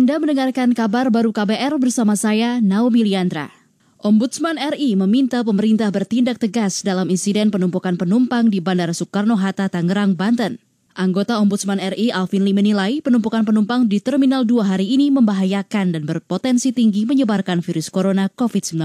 Anda mendengarkan kabar baru KBR bersama saya, Naomi Liandra. Ombudsman RI meminta pemerintah bertindak tegas dalam insiden penumpukan penumpang di Bandara Soekarno-Hatta, Tangerang, Banten. Anggota Ombudsman RI Alvin Lee menilai penumpukan penumpang di Terminal 2 hari ini membahayakan dan berpotensi tinggi menyebarkan virus corona COVID-19.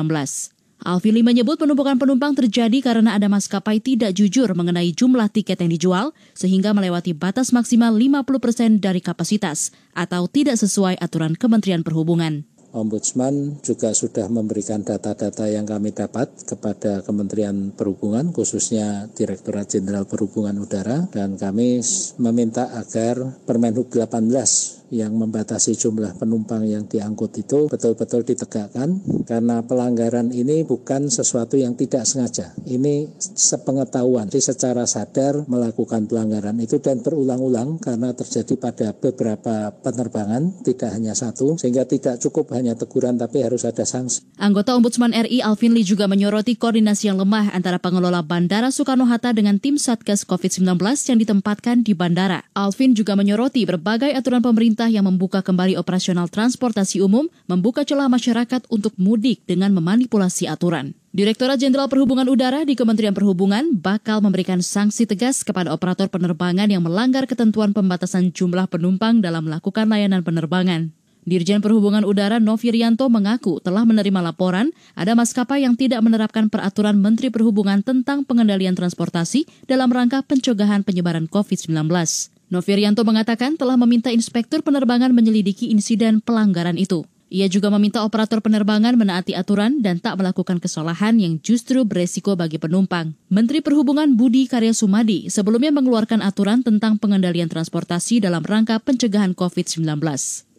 Alvin Lee menyebut penumpukan penumpang terjadi karena ada maskapai tidak jujur mengenai jumlah tiket yang dijual sehingga melewati batas maksimal 50% dari kapasitas atau tidak sesuai aturan Kementerian Perhubungan. Ombudsman juga sudah memberikan data-data yang kami dapat kepada Kementerian Perhubungan, khususnya Direktorat Jenderal Perhubungan Udara, dan kami meminta agar Permenhub 18 yang membatasi jumlah penumpang yang diangkut itu betul-betul ditegakkan karena pelanggaran ini bukan sesuatu yang tidak sengaja. Ini sepengetahuan, jadi secara sadar melakukan pelanggaran itu dan berulang-ulang karena terjadi pada beberapa penerbangan, tidak hanya satu, sehingga tidak cukup hanya teguran tapi harus ada sanksi. Anggota Ombudsman RI Alvin Lee juga menyoroti koordinasi yang lemah antara pengelola Bandara Soekarno-Hatta dengan tim Satgas COVID-19 yang ditempatkan di bandara. Alvin juga menyoroti berbagai aturan pemerintah pemerintah yang membuka kembali operasional transportasi umum membuka celah masyarakat untuk mudik dengan memanipulasi aturan. Direktorat Jenderal Perhubungan Udara di Kementerian Perhubungan bakal memberikan sanksi tegas kepada operator penerbangan yang melanggar ketentuan pembatasan jumlah penumpang dalam melakukan layanan penerbangan. Dirjen Perhubungan Udara Novirianto mengaku telah menerima laporan ada maskapai yang tidak menerapkan peraturan Menteri Perhubungan tentang pengendalian transportasi dalam rangka pencegahan penyebaran COVID-19. Novirianto mengatakan telah meminta inspektur penerbangan menyelidiki insiden pelanggaran itu. Ia juga meminta operator penerbangan menaati aturan dan tak melakukan kesalahan yang justru beresiko bagi penumpang. Menteri Perhubungan Budi Karya Sumadi sebelumnya mengeluarkan aturan tentang pengendalian transportasi dalam rangka pencegahan COVID-19.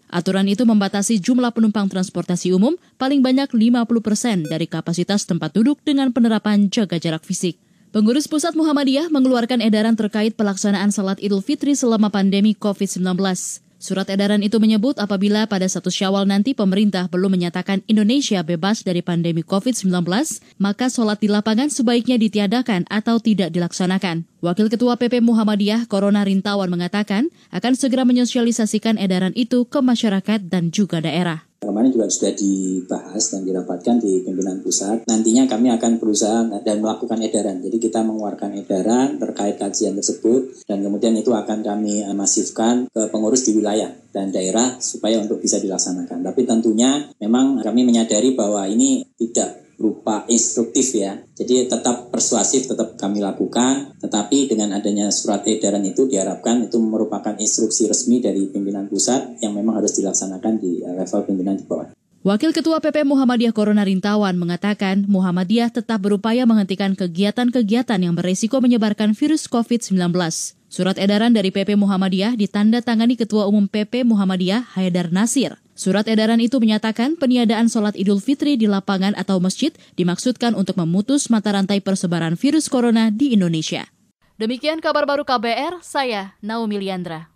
Aturan itu membatasi jumlah penumpang transportasi umum paling banyak 50 persen dari kapasitas tempat duduk dengan penerapan jaga jarak fisik. Pengurus Pusat Muhammadiyah mengeluarkan edaran terkait pelaksanaan salat Idul Fitri selama pandemi COVID-19. Surat edaran itu menyebut apabila pada satu syawal nanti pemerintah belum menyatakan Indonesia bebas dari pandemi COVID-19, maka sholat di lapangan sebaiknya ditiadakan atau tidak dilaksanakan. Wakil Ketua PP Muhammadiyah Corona Rintawan mengatakan akan segera menyosialisasikan edaran itu ke masyarakat dan juga daerah. Kemarin juga sudah dibahas dan dirapatkan di pimpinan pusat. Nantinya kami akan berusaha dan melakukan edaran. Jadi kita mengeluarkan edaran terkait kajian tersebut dan kemudian itu akan kami masifkan ke pengurus di wilayah dan daerah supaya untuk bisa dilaksanakan. Tapi tentunya memang kami menyadari bahwa ini tidak berupa instruktif ya. Jadi tetap persuasif tetap kami lakukan, tetapi dengan adanya surat edaran itu diharapkan itu merupakan instruksi resmi dari pimpinan pusat yang memang harus dilaksanakan di eh, level pimpinan di bawah. Wakil Ketua PP Muhammadiyah Corona Rintawan mengatakan Muhammadiyah tetap berupaya menghentikan kegiatan-kegiatan yang beresiko menyebarkan virus COVID-19. Surat edaran dari PP Muhammadiyah ditanda tangani Ketua Umum PP Muhammadiyah Haidar Nasir. Surat edaran itu menyatakan peniadaan sholat Idul Fitri di lapangan atau masjid dimaksudkan untuk memutus mata rantai persebaran virus corona di Indonesia. Demikian kabar baru KBR, saya Naomi Liandra.